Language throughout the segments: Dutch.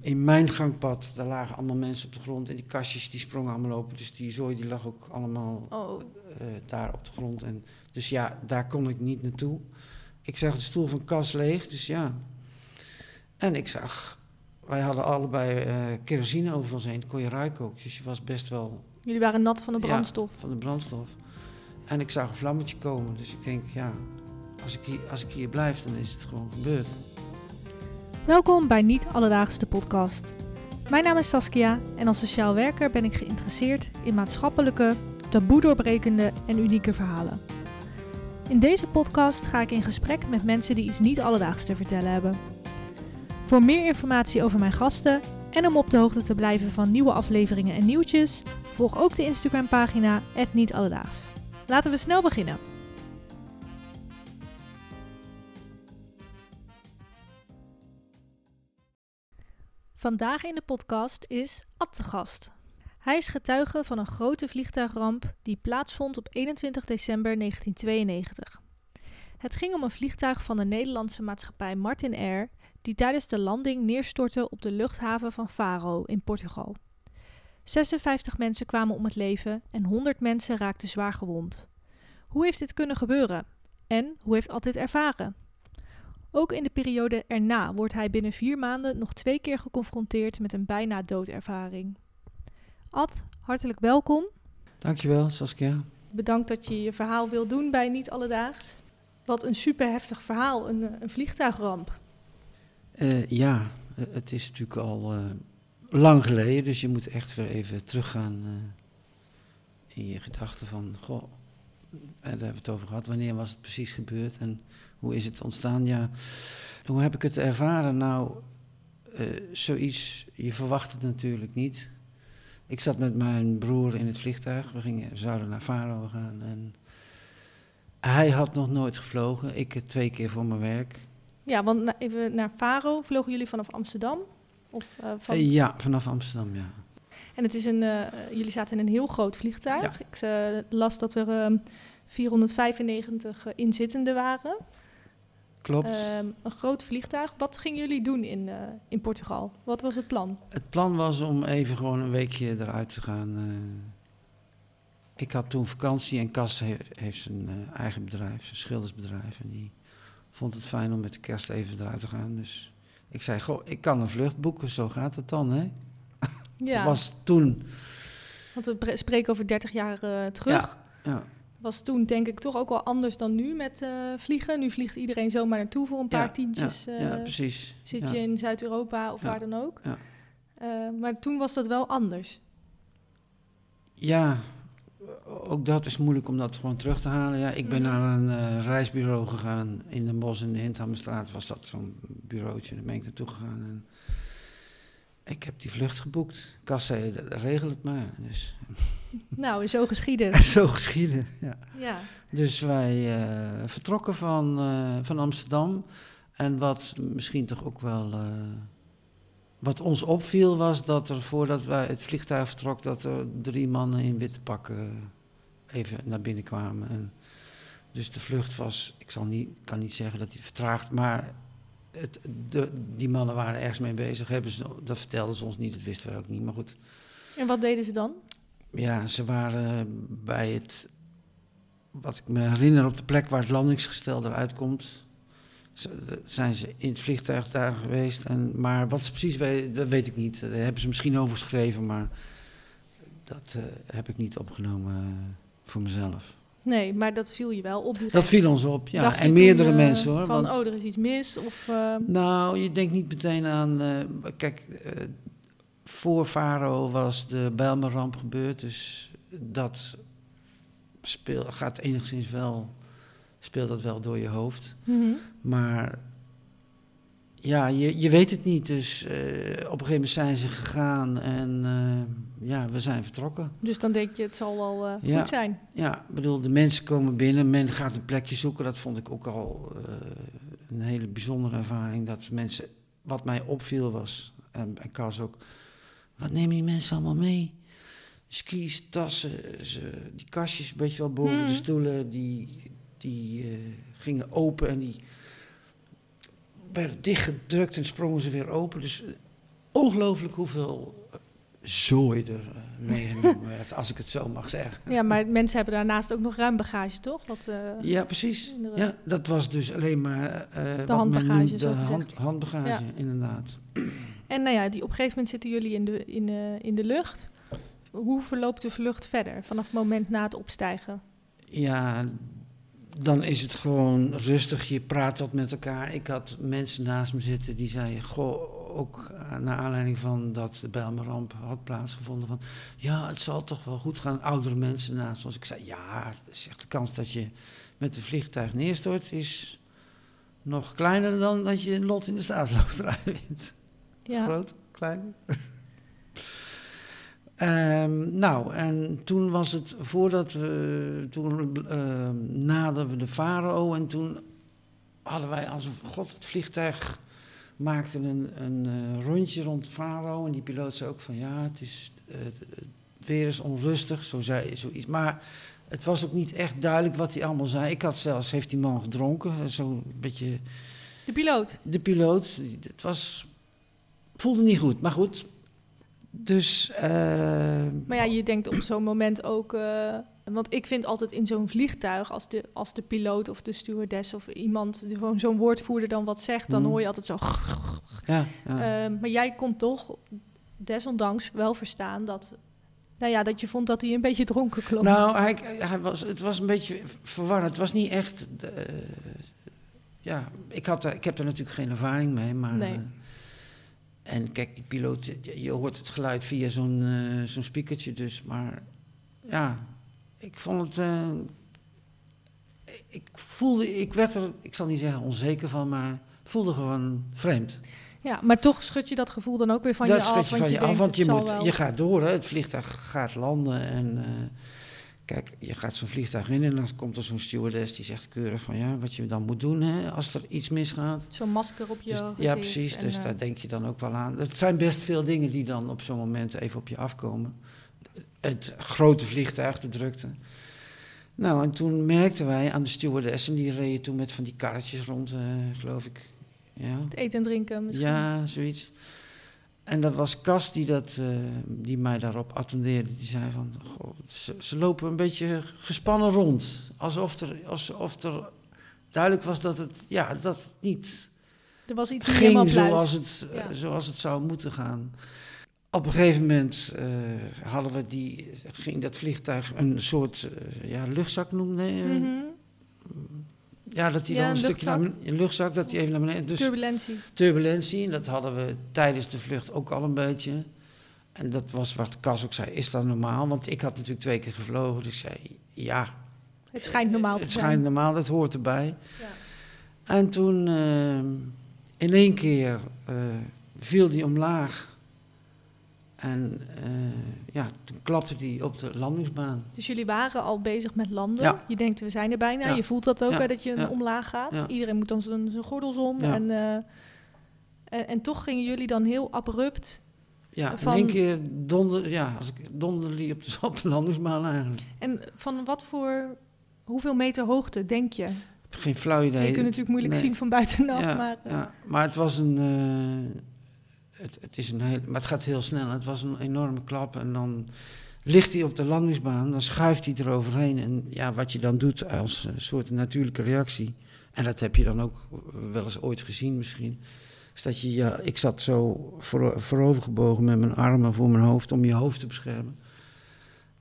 In mijn gangpad, daar lagen allemaal mensen op de grond en die kastjes die sprongen allemaal open. Dus die zooi die lag ook allemaal Oh, eh, daar op de grond. En, dus ja, daar kon ik niet naartoe. Ik zag de stoel van Cas leeg, dus ja. En ik zag, wij hadden allebei eh, kerosine over ons heen, kon je ruiken ook. Dus je was best wel jullie waren nat van de Ja. brandstof. van de brandstof. En ik zag een vlammetje komen, dus ik denk, ja, als ik hier, als ik hier blijf, dan is het gewoon gebeurd. Welkom bij Niet Alledaagse podcast. Mijn naam is Saskia en als sociaal werker ben ik geïnteresseerd in maatschappelijke, taboe doorbrekende en unieke verhalen. In deze podcast ga ik in gesprek met mensen die iets niet alledaags te vertellen hebben. Voor meer informatie over mijn gasten en om op de hoogte te blijven van nieuwe afleveringen en nieuwtjes, volg ook de Instagram pagina Niet Alledaags. Laten we snel beginnen. Vandaag in de podcast is Ad te gast. Hij is getuige van een grote vliegtuigramp die plaatsvond op 21 december 1992. Het ging om een vliegtuig van de Nederlandse maatschappij Martin Air die tijdens de landing neerstortte op de luchthaven van Faro in Portugal. 56 mensen kwamen om het leven en 100 mensen raakten zwaar gewond. Hoe heeft dit kunnen gebeuren? En hoe heeft Ad dit ervaren? Ook in de periode erna wordt hij binnen vier maanden nog twee keer geconfronteerd met een bijna doodervaring. Ad, hartelijk welkom. Dankjewel, Saskia. Bedankt dat je je verhaal wil doen bij Niet Alledaags. Wat een super heftig verhaal, een, eh, een vliegtuigramp. Eh, ja, eh, het is natuurlijk al lang geleden, dus je moet echt weer even teruggaan in je gedachten van, goh, daar hebben we het over gehad, wanneer was het precies gebeurd en hoe is het ontstaan? Ja, hoe heb ik het ervaren? Nou, eh, zoiets, je verwacht het natuurlijk niet. Ik zat met mijn broer in het vliegtuig, we gingen, zouden naar Faro gaan en hij had nog nooit gevlogen, ik eh, twee keer voor mijn werk. Ja, want na- even naar Faro vlogen jullie vanaf Amsterdam? Of, eh, van... Eh, ja, vanaf Amsterdam, ja. En het is een, eh, jullie zaten in een heel groot vliegtuig. Ja. Ik eh, las dat er ehm, 495 eh, inzittenden waren. Klopt. Ehm, een groot vliegtuig. Wat gingen jullie doen in, eh, in Portugal? Wat was het plan? Het plan was om even gewoon een weekje eruit te gaan. ik had toen vakantie en Cas he- heeft zijn eigen bedrijf, zijn schildersbedrijf. En die vond het fijn om met de kerst even eruit te gaan. Dus ik zei, goh, ik kan een vlucht boeken, zo gaat het dan, hè? Ja, Dat was toen, want we spreken over 30 jaar eh, terug. ja, Was toen denk ik toch ook wel anders dan nu met eh, vliegen. Nu vliegt iedereen zomaar naartoe voor een paar ja, tientjes. ja, eh, ja, precies. zit je in Zuid-Europa of waar dan ook. ja. Maar toen was dat wel anders. Ja, ook dat is moeilijk om dat gewoon terug te halen. Ja, ik ben Mhm. naar een reisbureau gegaan in Den Bosch in de Hindhammerstraat. Was dat zo'n bureautje, daar ben ik naartoe gegaan. En ik heb die vlucht geboekt. Kas zei, "D- regel het maar. Dus nou, zo geschieden. zo geschieden, ja. ja. Dus wij eh, vertrokken van, eh, van Amsterdam. En wat misschien toch ook wel... eh, wat ons opviel was dat er voordat wij het vliegtuig vertrok... dat er drie mannen in witte pakken even naar binnen kwamen. En dus de vlucht was... Ik zal niet, kan niet zeggen dat die vertraagd... maar het, de, die mannen waren ergens mee bezig. Hebben ze, dat vertelden ze ons niet, dat wisten wij ook niet. Maar goed, En wat deden ze dan? ja, ze waren bij het, wat ik me herinner, op de plek waar het landingsgestel eruit komt. ze- Zijn ze in het vliegtuig daar geweest. En, maar wat ze precies weten, dat weet ik niet. Daar hebben ze misschien over geschreven, maar dat eh, heb ik niet opgenomen eh, voor mezelf. Nee, maar dat viel je wel op. direct. Dat viel ons op, ja. Dacht en meerdere eh, mensen hoor. Van, want- oh, er is iets mis. Of, eh, Nou, je denkt niet meteen aan. eh, kijk, voor Faro was de Bijlmerramp gebeurd, dus dat speel, gaat enigszins wel. Speelt dat wel door je hoofd. mhm. Maar ja, je, je weet het niet. Dus eh, op een gegeven moment zijn ze gegaan en eh, ja, we zijn vertrokken. Dus dan denk je, het zal wel Ja. goed zijn. Ja, ik bedoel, de mensen komen binnen, men gaat een plekje zoeken. Dat vond ik ook al een hele bijzondere ervaring. Dat mensen, wat mij opviel was, en, en Cas ook, wat nemen die mensen allemaal mee? Skis, tassen, ze, die kastjes een beetje wel boven de Mhm. stoelen, die, die gingen open en die werden dichtgedrukt en sprongen ze weer open. Dus ongelooflijk hoeveel zooi er uh, meegenomen werd, als ik het zo mag zeggen. Ja, maar mensen hebben daarnaast ook nog ruim bagage, toch? Wat, uh, ja, precies. Ja, dat was dus alleen maar uh, de handbagage, de hand, handbagage, ja. inderdaad. En nou ja, die, op een gegeven moment zitten jullie in de, in, in de lucht. Hoe verloopt de vlucht verder vanaf het moment na het opstijgen? Ja, dan is het gewoon rustig. Je praat wat met elkaar. Ik had mensen naast me zitten die zeiden: Goh, ook naar aanleiding van dat de Bijlmerramp had plaatsgevonden. Van ja, het zal toch wel goed gaan. Oudere mensen naast ons. Ik zei: Ja, zegt de kans dat je met een vliegtuig neerstort is nog kleiner dan dat je een lot in de staatsloterij wint. Ja. Groot, klein. Um, nou, en toen was het voordat we, toen uh, naderden we de Faro en toen hadden wij alsof, god, het vliegtuig maakte een, een uh, rondje rond Faro en die piloot zei ook van ja, het is, uh, het weer is onrustig, zo zei zoiets. Maar het was ook niet echt duidelijk wat hij allemaal zei. Ik had zelfs, heeft die man gedronken, zo'n beetje... De piloot? De piloot, het was, voelde niet goed, maar goed, dus. Uh... Maar ja, je denkt op zo'n moment ook. Uh, want ik vind altijd in zo'n vliegtuig, als de, als de piloot of de stewardess of iemand, gewoon zo'n woordvoerder dan wat zegt, dan mm. hoor je altijd zo. Ja, ja. Uh, maar jij kon toch desondanks wel verstaan dat. Nou ja, dat je vond dat hij een beetje dronken klonk. Nou, hij, hij was, het was een beetje verwarrend. Het was niet echt. ja, ik, had, ik heb er natuurlijk geen ervaring mee, maar. Nee. En kijk, die piloot, je hoort het geluid via zo'n uh, zo'n speakertje dus. Maar ja, ik vond het... Uh, ik voelde, ik werd er, ik zal niet zeggen onzeker van, maar voelde gewoon vreemd. Ja, maar toch schud je dat gevoel dan ook weer van dat je af. Dat schud je van je, af, want je, moet, je gaat door, hè. het vliegtuig gaat landen en... Uh, Kijk, je gaat zo'n vliegtuig in en dan komt er zo'n stewardess die zegt keurig van ja, wat je dan moet doen hè, als er iets misgaat. Zo'n masker op je dus. Ja, precies. dus uh, daar denk je dan ook wel aan. Het zijn best veel dingen die dan op zo'n moment even op je afkomen. Het grote vliegtuig, de drukte. Nou, en toen merkten wij aan de stewardess, en die reden toen met van die karretjes rond, uh, geloof ik. Ja. Het eten en drinken misschien. Ja, zoiets. En dat was Cas die, dat, uh, die mij daarop attendeerde. Die zei van, goh, ze, ze, lopen een beetje gespannen rond. Alsof er, alsof er duidelijk was dat het, ja, dat het niet er was iets ging zoals het, ja. uh, zoals het zou moeten gaan. Op een gegeven moment uh, hadden we die, ging dat vliegtuig een soort ja, luchtzak noemen. Mm -hmm. Ja, dat hij ja, dan een, een stukje naar een luchtzak, dat hij even naar beneden... Dus turbulentie. Turbulentie, en dat hadden we tijdens de vlucht ook al een beetje. En dat was wat Cas ook zei, is dat normaal? Want ik had natuurlijk twee keer gevlogen, dus ik zei, ja... Het schijnt normaal te het zijn. Het schijnt normaal, dat hoort erbij. Ja. En toen, uh, in één keer, uh, viel die omlaag... En uh, ja, toen klapte die op de landingsbaan. Dus jullie waren al bezig met landen. Ja. Je denkt, we zijn er bijna. Ja. Je voelt dat ook, Ja. hè, dat je Ja. omlaag gaat. Iedereen moet dan zijn, zijn gordels om. En, eh, en, en toch gingen jullie dan heel abrupt. Ja, Van- in één keer donder, ja, als ik donderde die op de, op de landingsbaan eigenlijk. En van wat voor, hoeveel meter hoogte denk je? Geen flauw idee. je kunt natuurlijk moeilijk Nee. zien van buitenaf. ja, maar, eh, ja, maar het was een, eh, het, het is een heel, maar het gaat heel snel. Het was een enorme klap en dan ligt hij op de landingsbaan, dan schuift hij eroverheen. En ja, wat je dan doet als een soort natuurlijke reactie, en dat heb je dan ook wel eens ooit gezien misschien, is dat je, ja, ik zat zo voor, voorovergebogen met mijn armen voor mijn hoofd om je hoofd te beschermen.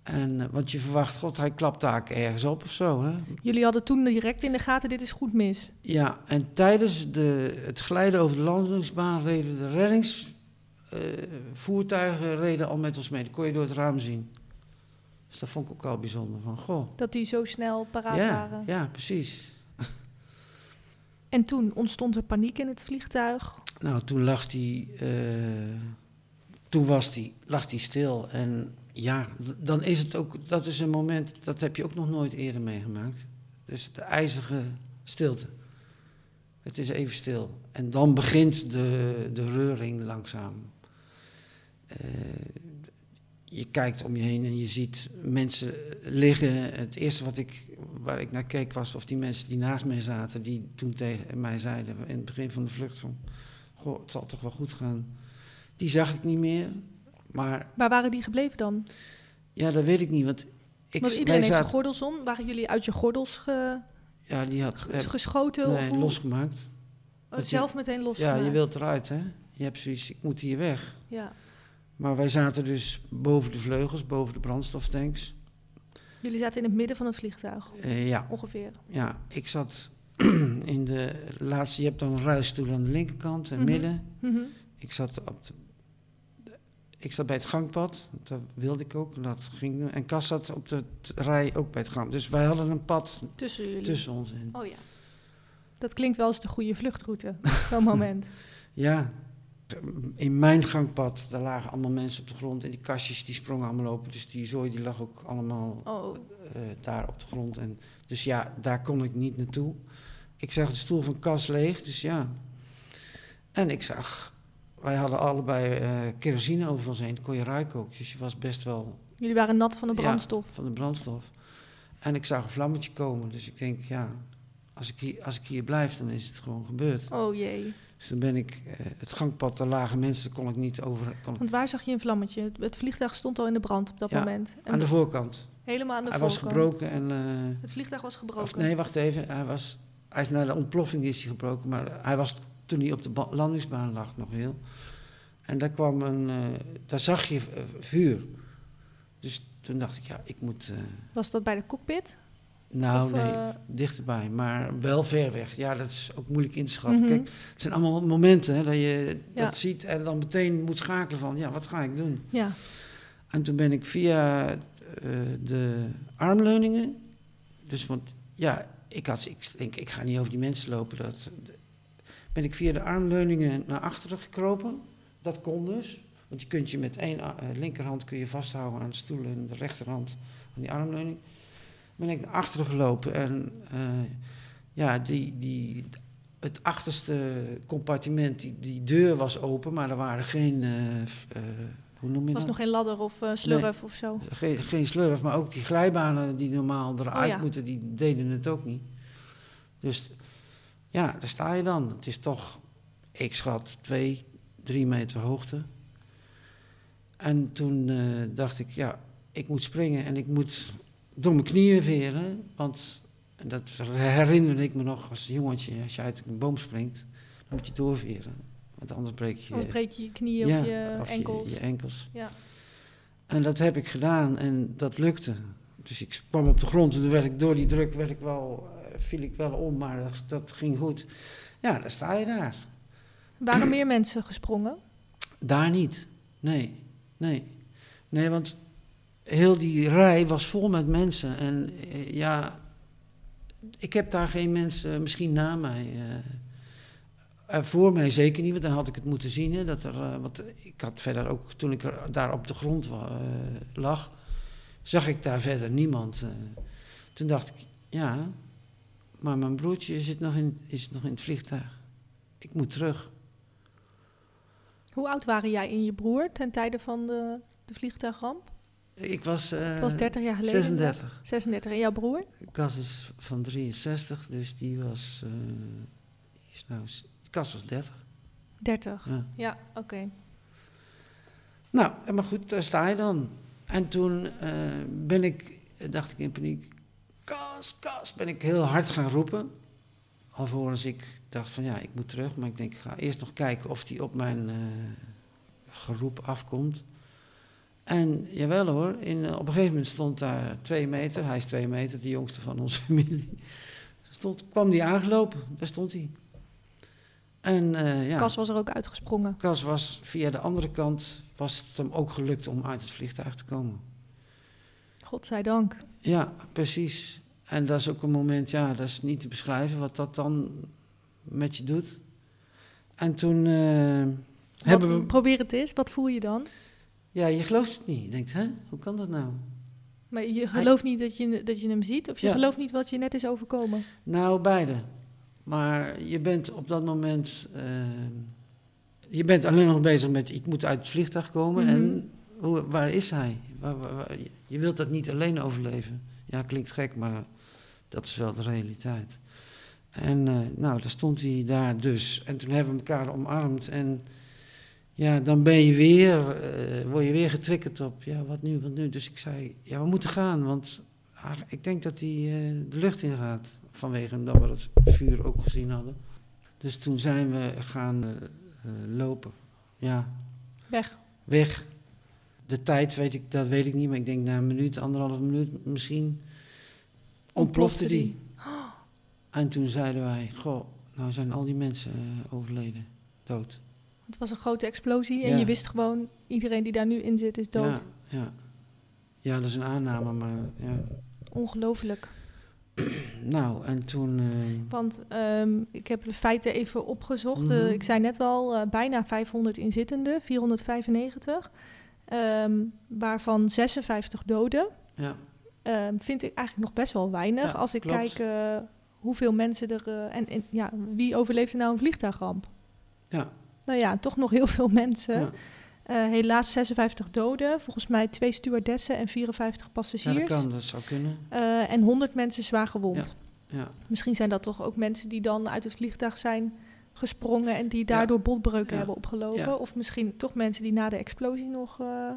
En, eh, want je verwacht, god, hij klapt daar ergens op of zo, hè? jullie hadden toen direct in de gaten, dit is goed mis. Ja, en tijdens de, het glijden over de landingsbaan reden de reddingsvoertuigen reden al met ons mee. Dat kon je door het raam zien. Dus dat vond ik ook al bijzonder. Van, goh, Dat die zo snel paraat ja, waren. ja, precies. En toen ontstond er paniek in het vliegtuig. Nou, toen lag hij, eh, toen was die, lag hij stil. En ja, dan is het ook, dat is een moment, dat heb je ook nog nooit eerder meegemaakt. Dus de ijzige stilte. Het is even stil. En dan begint de, de reuring langzaam. Eh, je kijkt om je heen en je ziet mensen liggen. Het eerste wat ik, waar ik naar keek was of die mensen die naast mij zaten, die toen tegen mij zeiden in het begin van de vlucht van, goh, het zal toch wel goed gaan. Die zag ik niet meer. Maar Waar waren die gebleven dan? ja, dat weet ik niet. Want, ik, Want iedereen heeft zijn gordels om. Waren jullie uit je gordels ge- Ja, die had geschoten? of hoe? losgemaakt. Oh, je- zelf meteen los. Ja, je wilt eruit, hè? Je hebt zoiets, ik moet hier weg. Ja. Maar wij zaten dus boven de vleugels, boven de brandstoftanks. Jullie zaten in het midden van het vliegtuig, Eh, ja, ongeveer. ja, ik zat in de laatste... Je hebt dan een ruilstoel aan de linkerkant en Mhm. midden. Mhm. Ik zat, op de, ik zat bij het gangpad, dat wilde ik ook. Dat ging, en Cas zat op de rij ook bij het gang. Dus wij hadden een pad Tussen jullie. tussen ons in. Oh ja. Dat klinkt wel als de goede vluchtroute, zo'n moment. Ja, in mijn gangpad, daar lagen allemaal mensen op de grond. En die kastjes die sprongen allemaal open. Dus die zooi die lag ook allemaal Oh, eh, daar op de grond. En, dus ja, daar kon ik niet naartoe. Ik zag de stoel van Cas leeg, dus ja. En ik zag, wij hadden allebei eh, kerosine over ons heen. Dat kon je ruiken ook. Dus je was best wel jullie waren nat van de Ja. brandstof. van de brandstof. En ik zag een vlammetje komen. Dus ik denk, ja, als ik hier, als ik hier blijf, dan is het gewoon gebeurd. Oh jee. Dus toen ben ik, eh, het gangpad, daar lagen mensen, daar kon ik niet over. Kon Want waar zag je een vlammetje? Het, het vliegtuig stond al in de brand op dat Ja, moment. En aan de voorkant. helemaal aan de hij voorkant. was gebroken en... eh, Het vliegtuig was gebroken. Of nee, wacht even. Hij, was, hij is naar de ontploffing is hij gebroken, maar hij was toen hij op de ba- landingsbaan lag nog heel. En daar kwam een, eh, daar zag je eh, vuur. Dus toen dacht ik, ja, ik moet. eh, Was dat bij de cockpit? nou, Of, nee, dichterbij, maar wel ver weg. Ja, dat is ook moeilijk in te schatten. Mhm. Kijk, het zijn allemaal momenten hè, dat je Ja. dat ziet en dan meteen moet schakelen van, ja, wat ga ik doen? Ja. En toen ben ik via de armleuningen, dus want ja, ik had, ik denk, ik ga niet over die mensen lopen, dat, ben ik via de armleuningen naar achteren gekropen. Dat kon dus, want je kunt je met één eh, linkerhand kun je vasthouden aan de stoel en de rechterhand aan die armleuning. Ben ik naar achteren gelopen en eh, ja, die, die, het achterste compartiment, die, die deur was open, maar er waren geen, eh, hoe noem je was dat? nog geen ladder of slurf of zo. Geen, geen slurf, maar ook die glijbanen die normaal eruit Oh ja. moeten, die deden het ook niet. Dus ja, daar sta je dan. Het is toch, ik schat, twee, drie meter hoogte. En toen eh, dacht ik, ja, ik moet springen en ik moet door mijn knieën veren. Want en dat herinnerde ik me nog als jongetje, als je uit een boom springt, dan moet je doorveren. Want anders breek je, Anders breek je je knieën ja, of je of enkels. je enkels. Ja. En dat heb ik gedaan en dat lukte. Dus ik kwam op de grond en toen werd ik door die druk werd ik wel, viel ik wel om, maar dat, dat ging goed. Ja, dan sta je daar. Waren meer mensen gesprongen? Daar niet. Nee, nee. Nee, want heel die rij was vol met mensen. En eh, ja, ik heb daar geen mensen, misschien na mij. eh, voor mij zeker niet, want dan had ik het moeten zien. Hè, dat er, eh, want ik had verder ook, toen ik er, daar op de grond lag, zag ik daar verder niemand. toen dacht ik, ja, maar mijn broertje zit nog in, is nog in het vliegtuig. Ik moet terug. Hoe oud waren jij en je broer ten tijde van de, de vliegtuigramp? Ik was, eh, Het was 30 jaar geleden. 36. 36. En jouw broer? Cas is van 63, dus die was. die is nou, Cas was 30. 30. Ja. Ja, oké. Nou, maar goed, daar sta je dan. En toen eh, ben ik, dacht ik in paniek, Cas, Cas, ben ik heel hard gaan roepen. Alvorens ik dacht van ja, ik moet terug. Maar ik denk, ik ga eerst nog kijken of die op mijn eh, geroep afkomt. En jawel hoor, in, eh, op een gegeven moment stond daar twee meter, hij is twee meter, de jongste van onze familie. Stond, kwam die aangelopen, daar stond hij. En eh, ja. Cas was er ook uitgesprongen. Cas was via de andere kant, was het hem ook gelukt om uit het vliegtuig te komen. Godzijdank. Ja, precies. En dat is ook een moment, ja, dat is niet te beschrijven wat dat dan met je doet. En toen eh, hebben we, Probeer het eens. Wat voel je dan? ja, je gelooft het niet. Je denkt, hè, hoe kan dat nou? Maar je gelooft niet dat je, dat je hem ziet? Of je Ja. gelooft niet wat je net is overkomen? Nou, beide. Maar je bent op dat moment, eh, je bent alleen nog bezig met, ik moet uit het vliegtuig komen Mhm. en hoe, waar is hij? Waar, waar- waar- je wilt dat niet alleen overleven. Ja, klinkt gek, maar dat is wel de realiteit. En eh, nou, daar stond hij daar dus. En toen hebben we elkaar omarmd. En ja, dan ben je weer, eh, word je weer getriggerd op, ja, wat nu, wat nu. Dus ik zei, ja, we moeten gaan, want ah, ik denk dat hij eh, de lucht in gaat. Vanwege omdat we het vuur ook gezien hadden. Dus toen zijn we gaan lopen. Ja, Weg. weg. De tijd weet ik, dat weet ik niet, maar ik denk na een minuut, anderhalf minuut misschien, ontplofte die. En toen zeiden wij, goh, nou zijn al die mensen eh, overleden, dood. Het was een grote explosie en Ja. je wist gewoon, iedereen die daar nu in zit is dood. Ja, ja. ja, dat is een aanname, maar ja. Ongelooflijk. Nou, en toen, eh, Want ehm, ik heb de feiten even opgezocht. Mhm. Eh, ik zei net al, bijna 500 inzittenden, 495. Ehm, waarvan 56 doden. ja, Ehm, vind ik eigenlijk nog best wel weinig. Ja, als ik klopt. kijk eh, hoeveel mensen er... eh, en, en ja, wie overleeft er nou een vliegtuigramp? ja, Nou ja, toch nog heel veel mensen. ja. Eh, helaas 56 doden. Volgens mij twee stewardessen en 54 ja, passagiers. dat kan, dat zou kunnen. En 100 mensen zwaar gewond. Ja, Misschien zijn dat toch ook mensen die dan uit het vliegtuig zijn gesprongen en die daardoor botbreuken Ja. hebben opgelopen. Ja. Of misschien toch mensen die na de explosie nog. eh,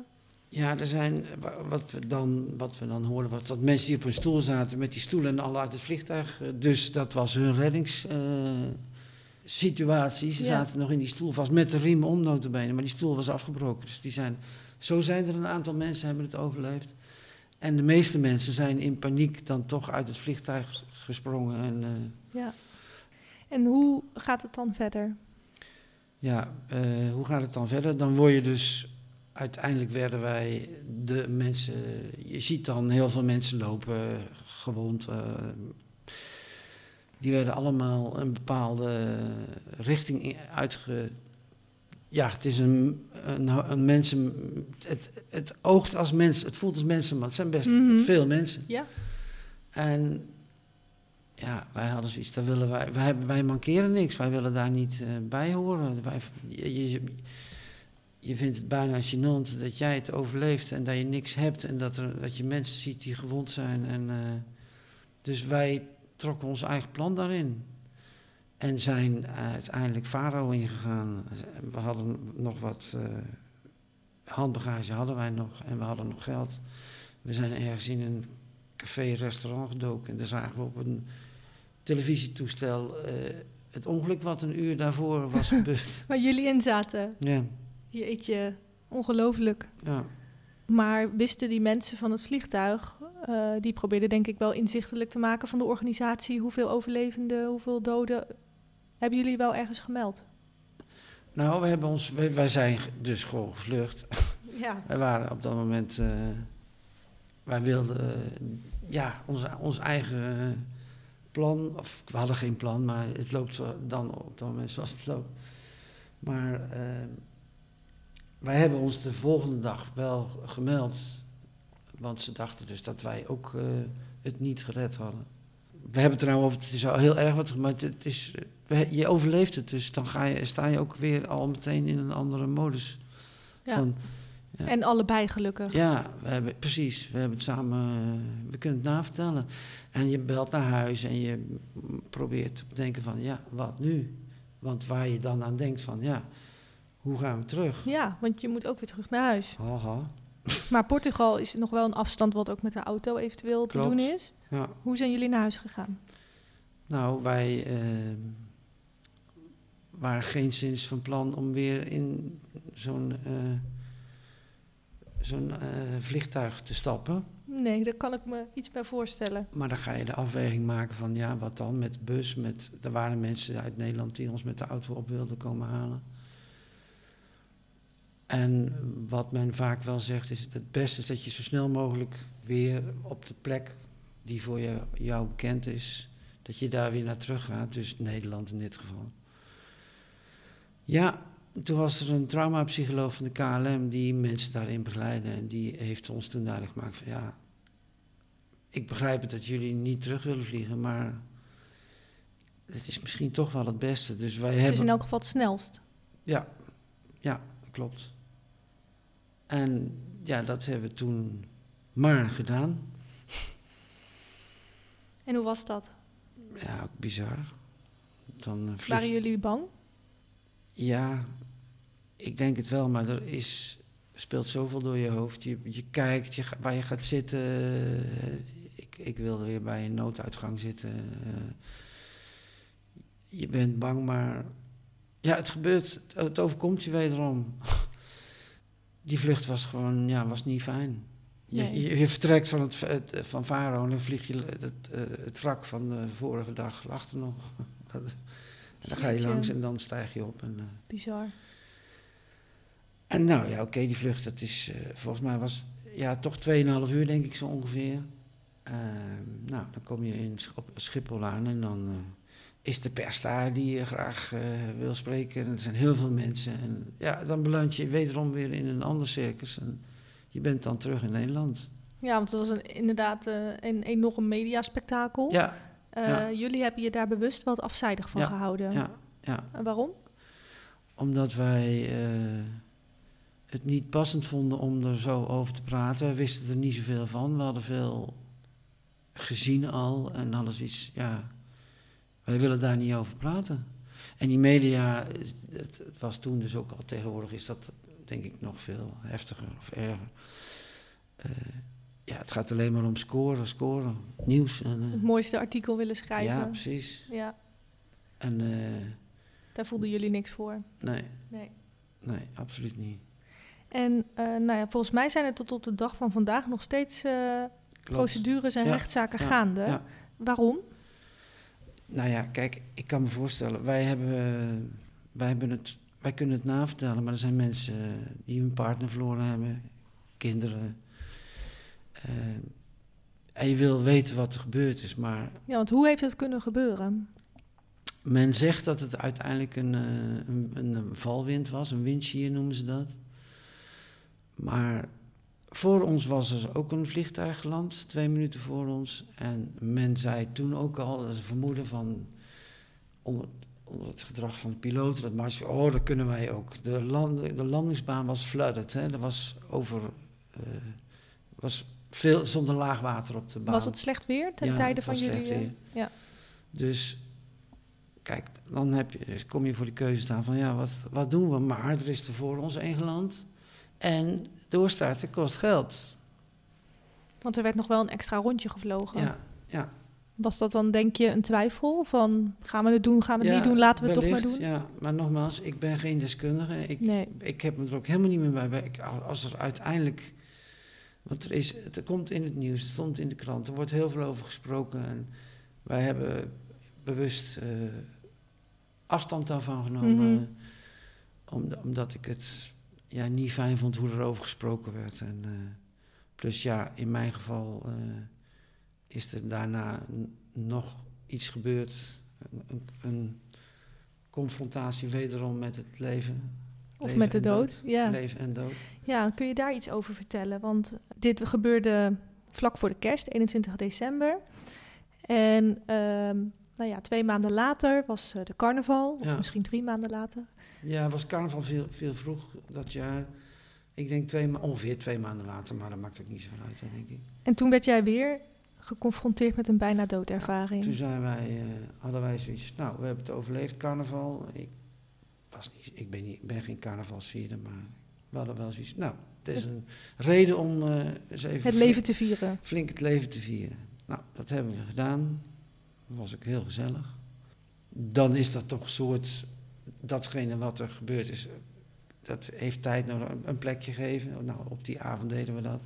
ja, er zijn, wa- wat we, dan, wat we dan hoorden, was dat mensen die op een stoel zaten met die stoelen en alle uit het vliegtuig. eh, Dus dat was hun reddingssituatie. Ze Ja. zaten nog in die stoel vast met de riem om notabene, maar die stoel was afgebroken. Dus die zijn, zo zijn er een aantal mensen hebben het overleefd. En de meeste mensen zijn in paniek dan toch uit het vliegtuig gesprongen. En, ja. En hoe gaat het dan verder? Ja, eh, hoe gaat het dan verder? Dan word je dus. Uiteindelijk werden wij de mensen. Je ziet dan heel veel mensen lopen, gewond. eh, die werden allemaal een bepaalde richting in- uitge. Ja, het is een, een, een mensen. Het, het oogt als mens, het voelt als mensen, maar het zijn best Mhm. veel mensen. Ja. En ja, wij hadden zoiets, daar willen wij, wij, wij mankeren niks, wij willen daar niet eh, bij horen. Wij, je, je, vindt het bijna gênant dat jij het overleeft en dat je niks hebt en dat, er, dat je mensen ziet die gewond zijn. En, eh, dus wij trokken ons eigen plan daarin. En zijn uiteindelijk Faro ingegaan. We hadden nog wat eh, handbagage hadden wij nog en we hadden nog geld. We zijn ergens in een café, restaurant gedoken. En daar zagen we op een televisietoestel eh, het ongeluk wat een uur daarvoor was gebeurd. Waar jullie in zaten. ja, Jeetje, ongelooflijk. ja. Maar wisten die mensen van het vliegtuig, eh, die probeerden denk ik wel inzichtelijk te maken van de organisatie, hoeveel overlevenden, hoeveel doden. Hebben jullie wel ergens gemeld? Nou, we hebben ons, wij, wij zijn dus gewoon gevlucht. Ja. Wij waren op dat moment, eh, wij wilden ja, ons, ons eigen plan, of we hadden geen plan, maar het loopt zo dan op dat moment zoals het loopt. Maar eh, wij hebben ons de volgende dag wel gemeld, want ze dachten dus dat wij ook eh, het niet gered hadden. We hebben het er nou over, het is al heel erg wat, maar het, is, je overleeft het, dus dan ga je, sta je ook weer al meteen in een andere modus. Ja. Van, ja. En allebei gelukkig. Ja, we hebben, precies. We hebben het samen, we kunnen het navertellen. En je belt naar huis en je probeert te bedenken van, ja, wat nu? Want waar je dan aan denkt van, ja, hoe gaan we terug? Ja, want je moet ook weer terug naar huis. Haha, Maar Portugal is nog wel een afstand wat ook met de auto eventueel te doen is. ja. Hoe zijn jullie naar huis gegaan? Nou, wij eh, waren geen sinds van plan om weer in zo'n eh, zo'n eh, vliegtuig te stappen. Nee, daar kan ik me iets bij voorstellen. Maar dan ga je de afweging maken van ja, wat dan met bus? Met, er waren mensen uit Nederland die ons met de auto op wilden komen halen. En wat men vaak wel zegt is het beste is dat je zo snel mogelijk weer op de plek die voor je, jou bekend is, dat je daar weer naar terug gaat. Dus Nederland in dit geval. Ja, toen was er een traumapsycholoog van de KLM die mensen daarin begeleidde. En die heeft ons toen duidelijk gemaakt van ja, ik begrijp het dat jullie niet terug willen vliegen, maar het is misschien toch wel het beste. Dus wij Het is hebben. in elk geval het snelst. Ja, ja, klopt. En ja, dat hebben we toen maar gedaan. En hoe was dat? Ja, ook bizar. Dan eh, vlieg Waren jullie bang? Ja, ik denk het wel, maar er is, speelt zoveel door je hoofd. Je, je kijkt je, waar je gaat zitten. Ik, ik wilde weer bij een nooduitgang zitten. je bent bang, maar ja, het gebeurt. Het, overkomt je wederom. Die vlucht was gewoon, ja, was niet fijn. Je, je, vertrekt van, het, van Faro en dan vlieg je het, het, wrak van de vorige dag achter nog. dan ga je langs en dan stijg je op. En, uh, Bizar. En nou ja, oké, die vlucht, dat is, uh, volgens mij was ja, toch 2,5 uur denk ik zo ongeveer. Uh, nou, dan kom je in, op Schiphol aan en dan uh, is de pers daar die je graag wil spreken. En er zijn heel veel mensen. En ja, dan beland je wederom weer in een ander circus. En je bent dan terug in Nederland. Ja, want het was een, inderdaad een enorm mediaspectakel. Ja, ja. Jullie hebben je daar bewust wat afzijdig van ja, gehouden. Ja, ja. En waarom? Omdat wij het niet passend vonden om er zo over te praten. We wisten er niet zoveel van. We hadden veel gezien al en hadden zoiets, ja, wij willen daar niet over praten. En die media, het, het, was toen dus ook al, tegenwoordig is dat denk ik nog veel heftiger of erger. Uh, ja, het gaat alleen maar om scoren, scoren, nieuws. En, uh, het mooiste artikel willen schrijven. Ja, precies. Ja. En, uh, Daar voelden jullie niks voor? Nee. Nee, nee absoluut niet. En uh, nou ja, volgens mij zijn er tot op de dag van vandaag nog steeds procedures en ja, rechtszaken ja, gaande. ja. Waarom? Nou ja, kijk, ik kan me voorstellen, wij hebben, wij hebben het, wij kunnen het navertellen, maar er zijn mensen die hun partner verloren hebben, kinderen. Uh, en je wil weten wat er gebeurd is, maar. Ja, want hoe heeft het kunnen gebeuren? Men zegt dat het uiteindelijk een, een, een valwind was, een windshear noemen ze dat. Maar voor ons was er ook een vliegtuig geland, twee minuten voor ons. En men zei toen ook al, dat is een vermoeden van onder, onder het gedrag van de piloten, dat maar oh, dat kunnen wij ook. De, land, de landingsbaan was flooded, hè. er was over, uh, was veel, zonder laag water op de baan. Was het slecht weer ten ja, tijde van jullie? Slecht weer. Ja. Dus kijk, dan heb je, kom je voor de keuze staan van ja, wat, wat doen we? Maar er is er voor ons geland. En doorstarten kost geld. Want er werd nog wel een extra rondje gevlogen. Ja, ja. Was dat dan, denk je, een twijfel? Van gaan we het doen, gaan we het ja, niet doen, laten we het toch maar doen? Ja, maar nogmaals, ik ben geen deskundige. Ik, nee. ik heb me er ook helemaal niet meer bij. Ik, als er uiteindelijk. Want er, is, het komt in het nieuws, het stond in de krant, er wordt heel veel over gesproken. En wij hebben bewust uh, afstand daarvan genomen. Mhm. Mm -hmm. omdat ik het ja, niet fijn vond hoe er over gesproken werd. En, uh, plus ja, in mijn geval uh, is er daarna nog iets gebeurd. Een, een, confrontatie wederom met het leven. Of met de dood. Ja. Leven en dood. Ja, kun je daar iets over vertellen? Want dit gebeurde vlak voor de kerst, 21 december. En um, nou ja, twee maanden later was uh, de carnaval, of Ja. misschien drie maanden later. Ja, was carnaval veel, veel vroeg dat jaar. Ik denk twee, ongeveer twee maanden later, maar dat maakt ook niet zoveel uit, denk ik. En toen werd jij weer geconfronteerd met een bijna doodervaring. Toen zijn wij, uh, hadden wij zoiets, nou, we hebben het overleefd, carnaval. Ik, was niet, ik ben, niet, ben geen carnavalsvierder, maar we hadden wel zoiets. Nou, het is een reden om uh, eens even het leven te vieren. flink het leven te vieren. Nou, dat hebben we gedaan. Dat was ook heel gezellig. Dan is dat toch een soort, datgene wat er gebeurd is, dat heeft tijd nodig, een plekje geven. Nou, op die avond deden we dat.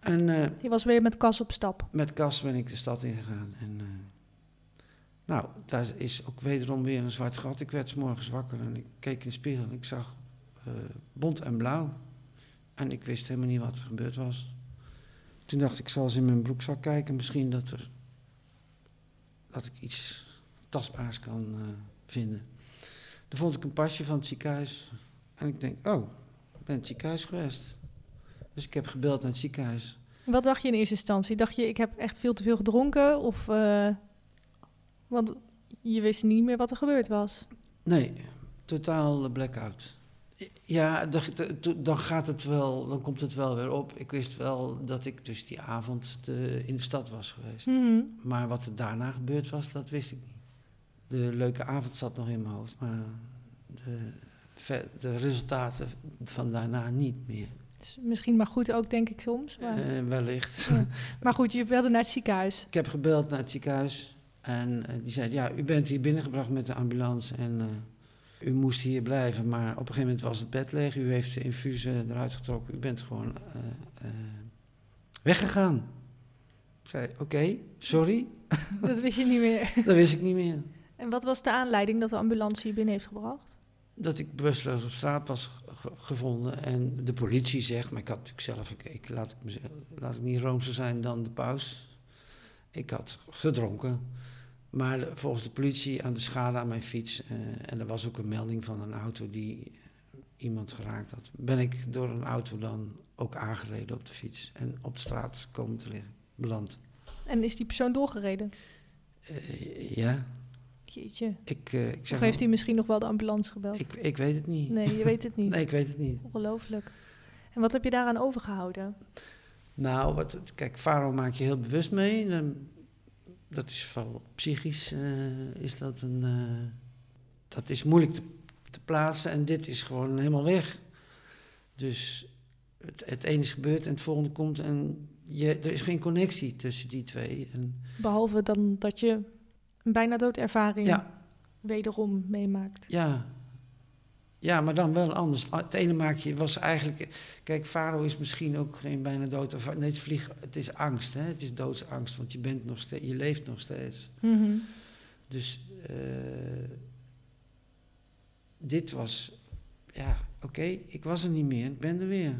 En uh, Je was weer met kas op stap. met Cas ben ik de stad ingegaan. En, uh, nou, daar is ook wederom weer een zwart gat. Ik werd 's morgens wakker en ik keek in de spiegel en ik zag uh, bont en blauw. En ik wist helemaal niet wat er gebeurd was. Toen dacht ik, ik zal eens in mijn broekzak kijken. Misschien dat, er, ik iets tastbaars kan uh, vinden. Dan vond ik een pasje van het ziekenhuis. En ik denk, oh, ik ben het ziekenhuis geweest. Dus ik heb gebeld naar het ziekenhuis. Wat dacht je in eerste instantie? Dacht je, ik heb echt veel te veel gedronken? Of, uh, want je wist niet meer wat er gebeurd was. Nee, totaal blackout. Ja, dan gaat het wel, dan komt het wel weer op. Ik wist wel dat ik dus die avond de, in de stad was geweest. Mm -hmm. Maar wat er daarna gebeurd was, dat wist ik niet. De leuke avond zat nog in mijn hoofd, maar de de resultaten van daarna niet meer. Is misschien maar goed ook, denk ik soms. Maar, Eh, wellicht. Ja. maar goed, je wilde naar het ziekenhuis. Ik heb gebeld naar het ziekenhuis en eh, die zei, ja, u bent hier binnengebracht met de ambulance en eh, u moest hier blijven. Maar op een gegeven moment was het bed leeg, u heeft de infusen eruit getrokken, u bent gewoon eh, weggegaan. Ik zei, oké, sorry, Dat wist je niet meer. dat wist ik niet meer. En wat was de aanleiding dat de ambulance je binnen heeft gebracht? Dat ik bewusteloos op straat was ge- gevonden en de politie zegt, maar ik had natuurlijk zelf, ik, ik, laat, ik mezelf, laat ik niet roomser zijn dan de paus. Ik had gedronken, maar volgens de politie aan de schade aan mijn fiets, eh, en er was ook een melding van een auto die iemand geraakt had, ben ik door een auto dan ook aangereden op de fiets en op de straat komen te liggen, beland. En is die persoon doorgereden? Eh, ja, Jeetje. ik, eh, ik zeg Of heeft hij misschien nog wel de ambulance gebeld? ik, ik weet het niet. Nee, je weet het niet. Nee, ik weet het niet. Ongelooflijk. En wat heb je daaraan overgehouden? Nou, wat, kijk, Faro maak je heel bewust mee. Dan- dat is vooral psychisch, eh, is dat een... eh, dat is moeilijk te, te plaatsen en dit is gewoon helemaal weg. Dus het, het ene is gebeurd en het volgende komt en je, er is geen connectie tussen die twee. En, Behalve dan dat je een bijna doodervaring ja, wederom meemaakt. ja. Ja, maar dan wel anders. Het ene maak je, was eigenlijk... Kijk, Faro is misschien ook geen bijna dood. Nee, het, vlieg, het is angst, hè. Het is doodsangst, want je, bent nog steeds, je leeft nog steeds. Mhm. Dus eh, dit was, ja, oké, ik was er niet meer, ik ben er weer.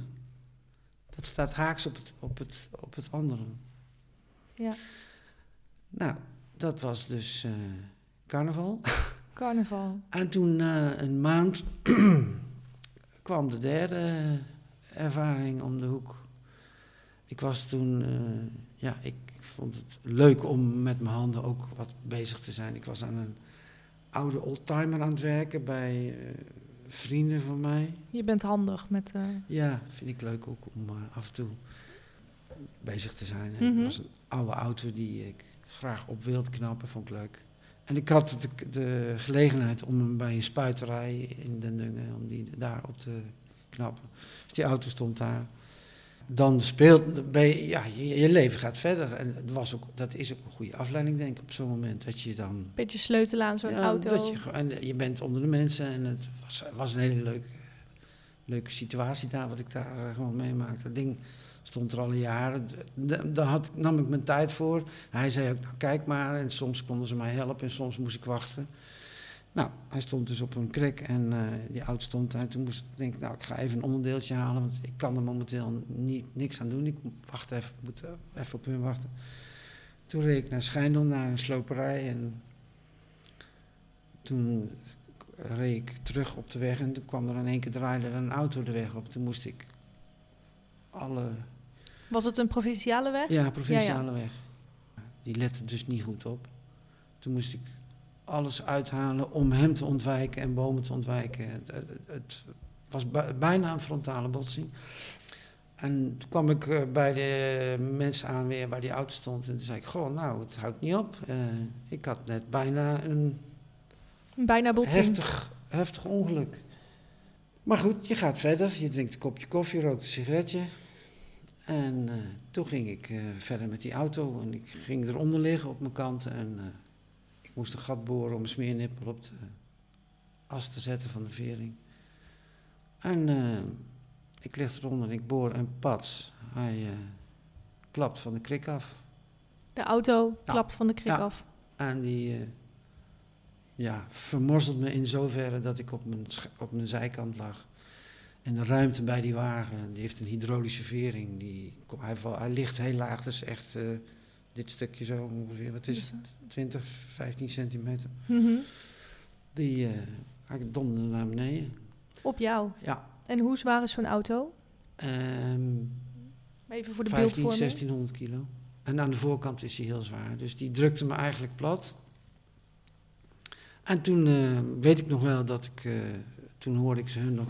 Dat staat haaks op het, op het, op het andere. Ja. Nou, dat was dus eh, carnaval. Carnaval. En toen na een maand kwam de derde ervaring om de hoek. Ik was toen, eh, ja, ik vond het leuk om met mijn handen ook wat bezig te zijn. Ik was aan een oude oldtimer aan het werken bij eh, vrienden van mij. Je bent handig met... eh, Ja, vind ik leuk ook om eh, af en toe bezig te zijn. Mhm. Het was een oude auto die ik graag op wilde knappen, vond ik leuk. En ik had de, de gelegenheid om hem bij een spuiterij in Den Dungen, om die daar op te knappen. Dus die auto stond daar. Dan speelt, ja, je, je leven gaat verder. En het was ook, dat is ook een goede afleiding, denk ik, op zo'n moment. Dat je dan Een beetje sleutelen aan zo'n ja, auto. Dat je, en je bent onder de mensen en het was, was een hele leuke, leuke situatie daar, wat ik daar eh, gewoon meemaakte. Dat ding stond er al jaren. Daar had, nam ik mijn tijd voor. Hij zei ook, nou, kijk maar. En soms konden ze mij helpen en soms moest ik wachten. Nou, hij stond dus op een krek en eh, die auto stond daar. Toen moest ik denk, nou, ik ga even een onderdeeltje halen, want ik kan er momenteel niet, niks aan doen. Ik wacht even, moet eh, even op hun wachten. Toen reed ik naar Schijndel, naar een sloperij en toen reed ik terug op de weg en toen kwam er in één keer draaide een auto de weg op. Toen moest ik alle, Was het een provinciale weg? ja, provinciale weg. Die lette dus niet goed op. Toen moest ik alles uithalen om hem te ontwijken en bomen te ontwijken. Het, het, het was bij- bijna een frontale botsing. En toen kwam ik eh, bij de mensen aan weer waar die auto stond. En toen zei ik, goh, nou, het houdt niet op. Eh, ik had net bijna een Bijna botsing. heftig, heftig ongeluk. Maar goed, je gaat verder. Je drinkt een kopje koffie, rookt een sigaretje. En eh, toen ging ik eh, verder met die auto. En ik ging eronder liggen op mijn kant. En eh, ik moest een gat boren om een smeernippel op de as te zetten van de vering. En ik lig eronder en ik boor en pats. Hij klapt van de krik af. De auto Ja. klapt van de krik Ja. af. En die ja, vermorzelt me in zoverre dat ik op mijn, op mijn zijkant lag. En de ruimte bij die wagen, die heeft een hydraulische vering. Die, hij, hij ligt heel laag, dus echt eh, dit stukje zo ongeveer, wat is het, 20, 15 centimeter. mhm. Die, eh hij donderde naar beneden. Op jou. Ja, En hoe zwaar is zo'n auto? ehm Even voor de 15, beeldvorming. 1600 kilo. En aan de voorkant is hij heel zwaar. Dus die drukte me eigenlijk plat. En toen eh, weet ik nog wel dat ik... eh, toen hoorde ik ze hun nog,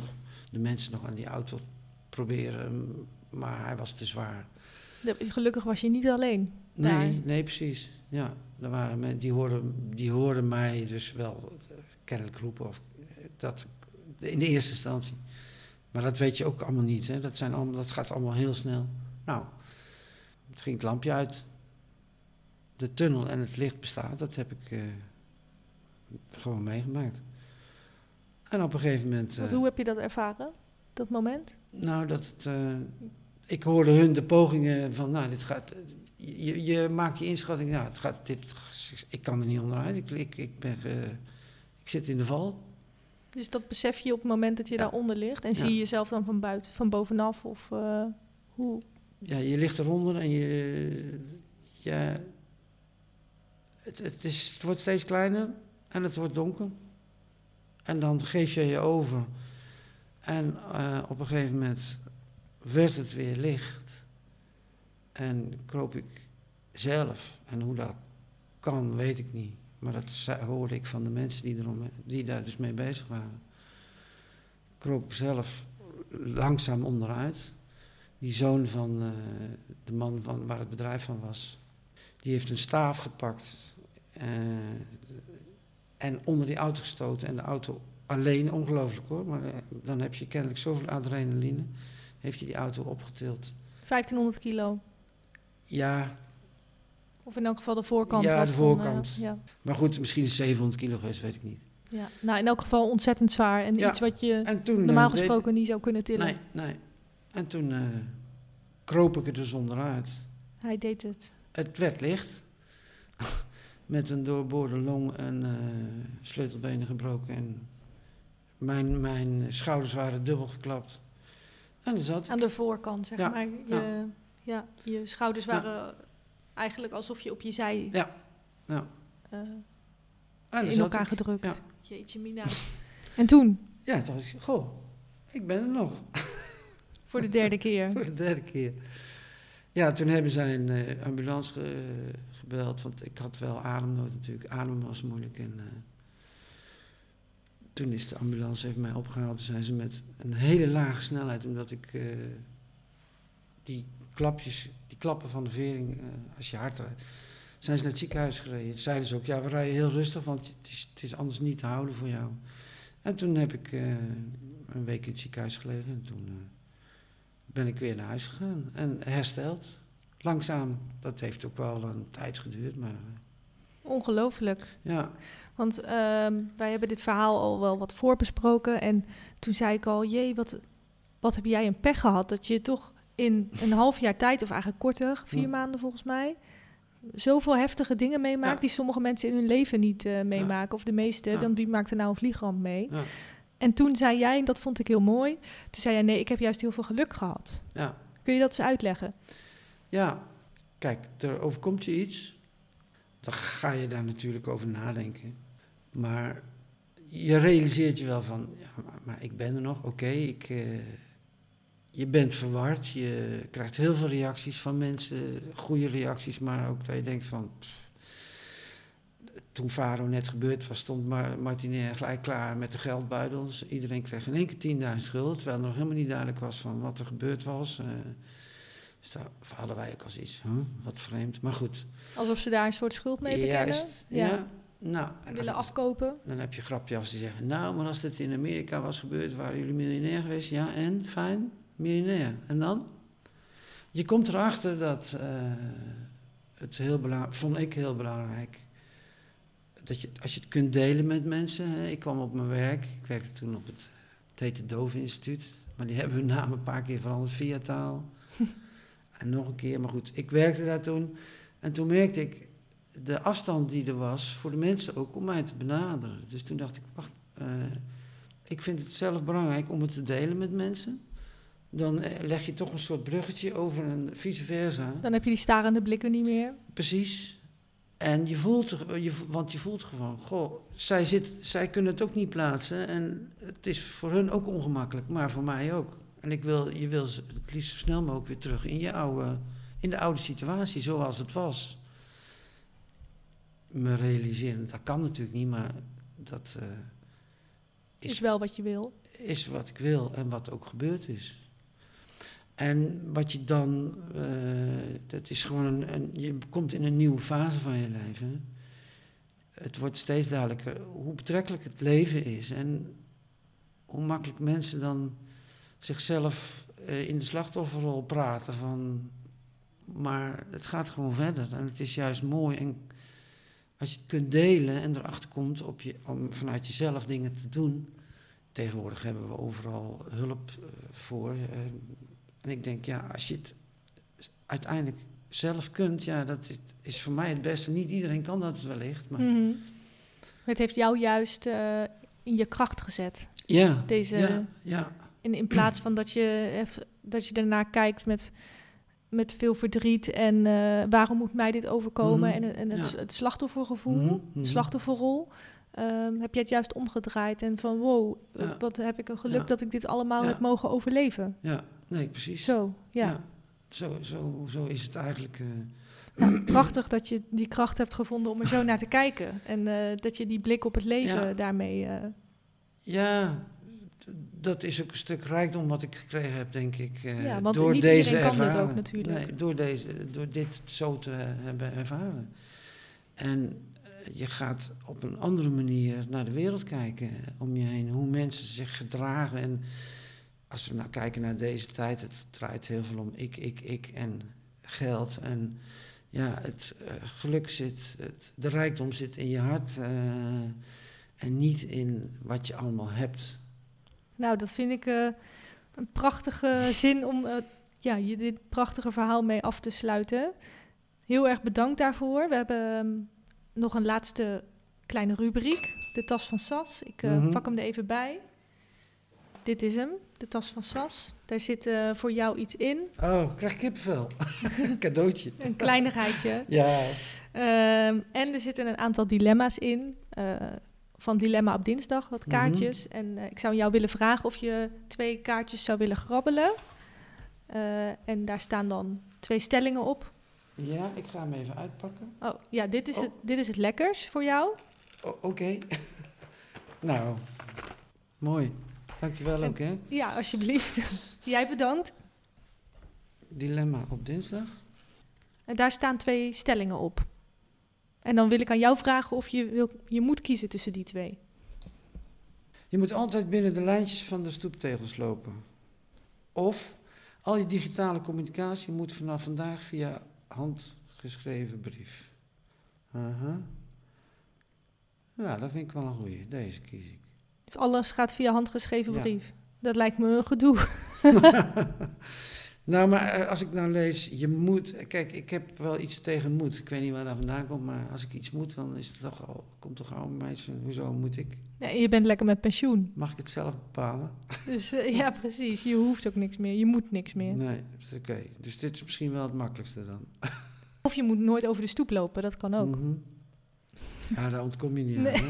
de mensen nog aan die auto proberen. Maar hij was te zwaar. Gelukkig was je niet alleen. Nee, daar. nee, precies. Ja, er waren mensen die hoorden, die hoorden mij dus wel eh, kennelijk roepen of, eh, dat, in de eerste instantie. Maar dat weet je ook allemaal niet. Hè? Dat, zijn allemaal, dat gaat allemaal heel snel. Nou, het ging het lampje uit. De tunnel en het licht bestaat, dat heb ik uh, gewoon meegemaakt. En op een gegeven moment. Want hoe heb je dat ervaren, dat moment? Nou, dat het, ik hoorde hun de pogingen van, nou, dit gaat. Je, je maakt je inschatting, nou, het gaat, dit, ik kan er niet onderuit. Ik, ik, ik, ben, ik zit in de val. Dus dat besef je op het moment dat je daaronder ligt en zie je jezelf dan van buiten, van bovenaf of uh, hoe? Ja, je ligt eronder en je, ja, het, het, is, het wordt steeds kleiner en het wordt donker. En dan geef je je over. En uh, op een gegeven moment werd het weer licht. En kroop ik zelf. En hoe dat kan, weet ik niet. Maar dat hoorde ik van de mensen die, erom, die daar dus mee bezig waren. Kroop ik zelf langzaam onderuit. Die zoon van uh, de man van, waar het bedrijf van was, die heeft een staaf gepakt. Uh, en onder die auto gestoten. En de auto alleen, ongelooflijk hoor. Maar uh, dan heb je kennelijk zoveel adrenaline heeft hij die auto opgetild. 1500 kilo? Ja. Of in elk geval de voorkant? Ja, de voorkant. Van, uh, ja. Maar goed, misschien is 700 kilo geweest, weet ik niet. Ja, nou in elk geval ontzettend zwaar. En ja. iets wat je toen, normaal gesproken deed... niet zou kunnen tillen. Nee, nee. En toen uh, kroop ik er dus onderuit. Hij deed het. Het werd licht. Met een doorboorde long en uh, sleutelbenen gebroken. En mijn, mijn schouders waren dubbel geklapt. En zat Aan de voorkant, zeg maar. Je, ja. ja. je schouders waren eigenlijk alsof je op je zij ja. Ja. Uh, in elkaar ik. gedrukt. Ja. Jeetje mina. en toen? Ja, toen was ik, goh, ik ben er nog. Voor de derde keer? Voor de derde keer. Ja, toen hebben zij een uh, ambulance ge, want ik had wel ademnood natuurlijk. Adem was moeilijk en... Uh, toen is de ambulance heeft mij opgehaald. Toen zijn ze met een hele lage snelheid, omdat ik uh, die klapjes, die klappen van de vering, uh, als je hard rijdt, zijn ze naar het ziekenhuis gereden. Zeiden ze ook, ja, we rijden heel rustig, want het is, het is anders niet te houden voor jou. En toen heb ik een week in het ziekenhuis gelegen en toen ben ik weer naar huis gegaan en hersteld. Langzaam, dat heeft ook wel een tijd geduurd, maar... Ongelooflijk. Ja. Want uh, wij hebben dit verhaal al wel wat voorbesproken. En toen zei ik al, jee, wat, wat heb jij een pech gehad. Dat je toch in een half jaar tijd, of eigenlijk korter, vier ja. maanden volgens mij... zoveel heftige dingen meemaakt ja. die sommige mensen in hun leven niet uh, meemaken. Of de meeste, dan wie maakt er nou een vliegramp mee? En toen zei jij, en dat vond ik heel mooi... toen zei jij, nee, ik heb juist heel veel geluk gehad. Kun je dat eens uitleggen? Ja, kijk, er overkomt je iets dan ga je daar natuurlijk over nadenken. Maar je realiseert je wel van, maar, ik ben er nog, oké. Uh, je bent verward, je krijgt heel veel reacties van mensen, goede reacties, maar ook dat je denkt van... Pff, toen Faro net gebeurd was, stond Mar Martine gelijk klaar met de geldbuidels. Iedereen kreeg in één keer 10.000 schuld, terwijl er nog helemaal niet duidelijk was van wat er gebeurd was. Uh, dus daar hadden wij ook als iets, huh? wat vreemd, maar goed. Alsof ze daar een soort schuld mee bekennen? Juist, ja. ja. Nou, willen afkopen. Dan heb je grapje als die zeggen, nou, maar als dit in Amerika was gebeurd, waren jullie miljonair geweest? Ja, en? Fijn, miljonair. En dan? Je komt erachter dat uh, het heel belangrijk, vond ik heel belangrijk, dat je, als je het kunt delen met mensen. Hè. Ik kwam op mijn werk, ik werkte toen op het Tete Dove Instituut, maar die hebben hun naam een paar keer veranderd via taal. En nog een keer, maar goed, ik werkte daar toen. En toen merkte ik de afstand die er was voor de mensen ook om mij te benaderen. Dus toen dacht ik, wacht, uh, ik vind het zelf belangrijk om het te delen met mensen. Dan leg je toch een soort bruggetje over en vice versa. Dan heb je die starende blikken niet meer. Precies. En je voelt, je, want je voelt gewoon, goh, zij, zit, zij kunnen het ook niet plaatsen. En het is voor hun ook ongemakkelijk, maar voor mij ook. En ik wil, je wil het liefst zo snel mogelijk weer terug in, je oude, in de oude situatie zoals het was. Me realiseren, dat kan natuurlijk niet, maar dat uh, is, is wel wat je wil. Is wat ik wil en wat ook gebeurd is. En wat je dan, uh, dat is gewoon een, een, je komt in een nieuwe fase van je leven. Het wordt steeds duidelijker hoe betrekkelijk het leven is. En hoe makkelijk mensen dan zichzelf eh, in de slachtofferrol praten van... Maar het gaat gewoon verder en het is juist mooi. En als je het kunt delen en erachter komt op je, om vanuit jezelf dingen te doen... Tegenwoordig hebben we overal hulp eh, voor. eh, en ik denk, ja, als je het uiteindelijk zelf kunt, ja, dat is- is voor mij het beste. Niet iedereen kan dat wellicht, maar Mhm. Het heeft jou juist in je kracht gezet. ja, Deze- ja, ja, In, in plaats van dat je, hebt, dat je ernaar kijkt met, met veel verdriet en eh, waarom moet mij dit overkomen Mhm, en, en het, ja. het slachtoffergevoel, mhm. slachtofferrol. ehm, heb je het juist omgedraaid en van wow, Ja. wat heb ik een geluk Ja. dat ik dit allemaal heb mogen overleven. ja, nee, precies. Zo, ja. Zo, zo, zo is het eigenlijk. eh, Nou, prachtig dat je die kracht hebt gevonden om er zo naar te kijken. En eh, dat je die blik op het leven daarmee... eh, ja, dat is ook een stuk rijkdom wat ik gekregen heb, denk ik. eh, Ja, want door niet deze iedereen kan dit ook natuurlijk. Nee, door, deze, door dit zo te hebben ervaren. En eh, je gaat op een andere manier naar de wereld kijken om je heen. Hoe mensen zich gedragen. En als we nou kijken naar deze tijd, het draait heel veel om ik, ik, ik en geld. En ja, het eh, geluk zit, het, de rijkdom zit in je hart. en niet in wat je allemaal hebt. Nou, dat vind ik eh, een prachtige zin om eh, ja, je dit prachtige verhaal mee af te sluiten. Heel erg bedankt daarvoor. We hebben ehm, nog een laatste kleine rubriek, de tas van Sas. Ik eh, Mhm. pak hem er even bij. Dit is hem, de tas van Sas. Daar zit voor jou iets in, Oh, ik krijg kippenvel. Cadeautje. een kleinigheidje. Ja. Ehm, en er zitten een aantal dilemma's in. Van Dilemma op dinsdag, wat Mhm. kaartjes. En eh, ik zou jou willen vragen of je twee kaartjes zou willen grabbelen. Eh, en daar staan dan twee stellingen op. Ja, ik ga hem even uitpakken. Oh ja, dit is, Oh. Het, dit is het lekkers voor jou. Oké. nou, mooi. Dankjewel En- ook, hè. Ja, alsjeblieft. Jij bedankt. Dilemma op dinsdag. En daar staan twee stellingen op. En dan wil ik aan jou vragen of je, wil, je moet kiezen tussen die twee. Je moet altijd binnen de lijntjes van de stoeptegels lopen. Of al je digitale communicatie moet vanaf vandaag via handgeschreven brief. Aha. Nou, dat vind ik wel een goeie. Deze kies ik. Alles gaat via handgeschreven Ja. brief. Dat lijkt me een gedoe. Nou, maar eh, als ik nou lees, je moet... Kijk, ik heb wel iets tegen moet. Ik weet niet waar dat vandaan komt, maar als ik iets moet, dan is het toch al, komt toch al bij mij van, hoezo moet ik? Ja, je bent lekker met pensioen. Mag ik het zelf bepalen? Dus eh, ja, precies. Je hoeft ook niks meer. Je moet niks meer. Nee, is oké. Dus dit is misschien wel het makkelijkste dan. Of je moet nooit over de stoep lopen. Dat kan ook. Mhm. Ja, daar ontkom je niet Nee.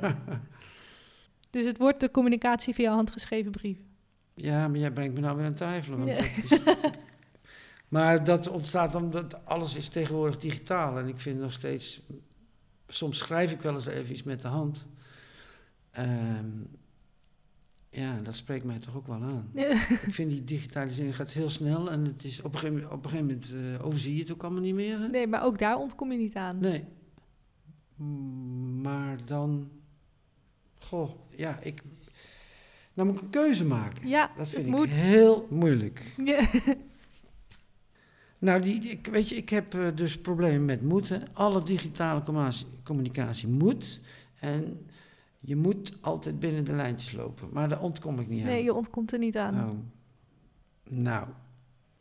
aan. Dus het wordt de communicatie via handgeschreven brief. Ja, maar jij brengt me nou weer aan twijfelen. want Ja. dat is- maar dat ontstaat omdat alles is tegenwoordig digitaal. En ik vind nog steeds... Soms schrijf ik wel eens even iets met de hand. Ehm, ja, dat spreekt mij toch ook wel aan. Ik vind die digitalisering gaat heel snel. En het is op een gegeven, op een gegeven moment eh, overzie je het ook allemaal niet meer. hè? Nee, maar ook daar ontkom je niet aan. Nee. Maar dan. Goh, ja, ik. Nou moet ik een keuze maken. Ja, Dat vind ik moet. heel moeilijk. Ja. Nou, die, ik, weet je, ik heb eh, dus problemen met moeten. Alle digitale communicatie, communicatie moet. En je moet altijd binnen de lijntjes lopen. Maar daar ontkom ik niet aan. Nee, je ontkomt er niet aan. nou, nou,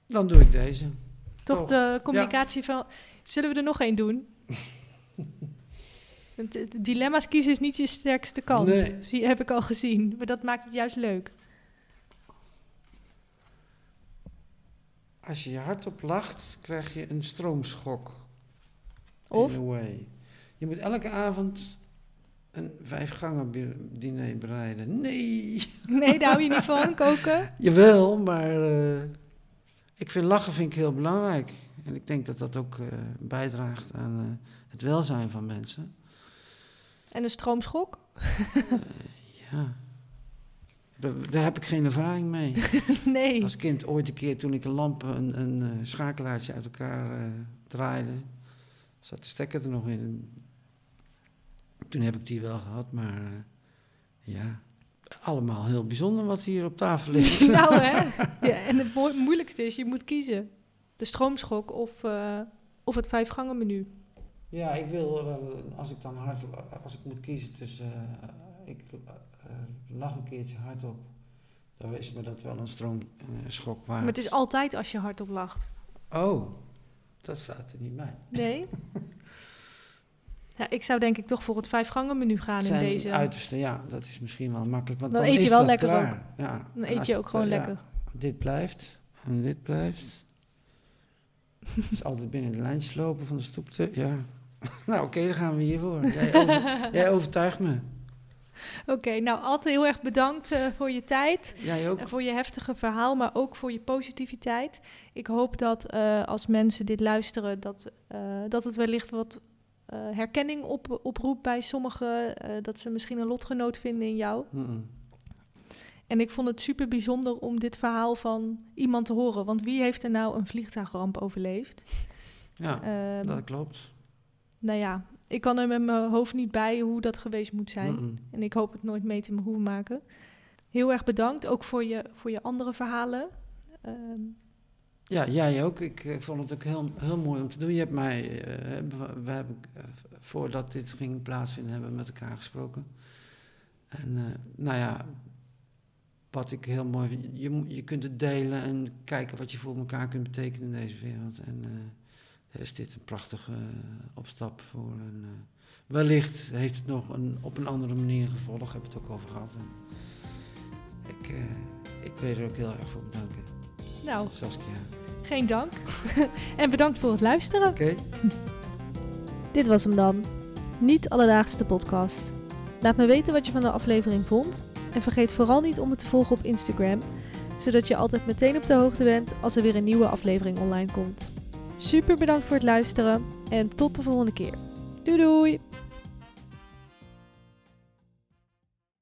dan doe ik deze. Toch toch. de communicatie van... Zullen we er nog één doen? Dilemma's kiezen is niet je sterkste kant. Nee. Heb ik al gezien. Maar dat maakt het juist leuk. Als je je hardop lacht, krijg je een stroomschok. Of? Je moet elke avond een vijfgangen diner bereiden. Nee! Nee, daar hou je niet van, koken? Jawel, maar eh, ik vind lachen vind ik heel belangrijk. En ik denk dat dat ook eh, bijdraagt aan eh, het welzijn van mensen. En een stroomschok? Ja. Da- Daar heb ik geen ervaring mee. nee. Als kind ooit een keer toen ik een lamp, een, een eh, schakelaartje uit elkaar eh, draaide, zat de stekker er nog in. En toen heb ik die wel gehad, maar eh, ja. allemaal heel bijzonder wat hier op tafel ligt. nou hè. Ja, en het mo- moeilijkste is, je moet kiezen. De stroomschok of, eh, of het vijfgangen menu. Ja, ik wil, wel, als ik dan hard, als ik moet kiezen tussen, eh, ik eh, lach een keertje hardop, dan is me dat wel een stroomschok waard. Maar het is altijd als je hardop lacht. Oh, dat staat er niet bij. Nee? ja, ik zou denk ik toch voor het vijfgangen menu gaan in deze. uiterste, ja, dat is misschien wel makkelijk. Want Dan dan, eet je wel lekker klaar. Ja. Dan eet je ook gewoon eh, ja, lekker. dit blijft en dit blijft. Het is altijd binnen de lijntjes lopen van de stoep. Te, ja. nou, oké, dan gaan we hiervoor. Jij, over, jij overtuigt me. Oké, nou altijd heel erg bedankt eh, voor je tijd. Jij ook. En voor je heftige verhaal, maar ook voor je positiviteit. Ik hoop dat eh, als mensen dit luisteren, dat, eh, dat het wellicht wat eh, herkenning op, oproept bij sommigen. eh, dat ze misschien een lotgenoot vinden in jou. En ik vond het super bijzonder om dit verhaal van iemand te horen. Want wie heeft er nou een vliegtuigramp overleefd? Ja, Ehm, dat klopt. Nou ja, ik kan er met mijn hoofd niet bij hoe dat geweest moet zijn. En ik hoop het nooit mee te hoeven maken. Heel erg bedankt, ook voor je, voor je andere verhalen. Ehm, Ja, jij ook. Ik, eh, vond het ook heel, heel mooi om te doen. Je hebt mij, eh, we, hebben, eh, voordat dit ging plaatsvinden, hebben we met elkaar gesproken. En nou ja, wat ik heel mooi vind, je, je kunt het delen en kijken wat je voor elkaar kunt betekenen in deze wereld. En is dit een prachtige eh, opstap voor. En, eh, wellicht heeft het nog een, op een andere manier een gevolg, hebben we het ook over gehad. En ik, eh, ik wil je er ook heel erg voor bedanken, nou, Saskia. geen dank. en bedankt voor het luisteren. Oké. Dit was hem dan. Niet alledaagse podcast. Laat me weten wat je van de aflevering vond. En vergeet vooral niet om me te volgen op Instagram, zodat je altijd meteen op de hoogte bent als er weer een nieuwe aflevering online komt. Super bedankt voor het luisteren en tot de volgende keer. Doei doei!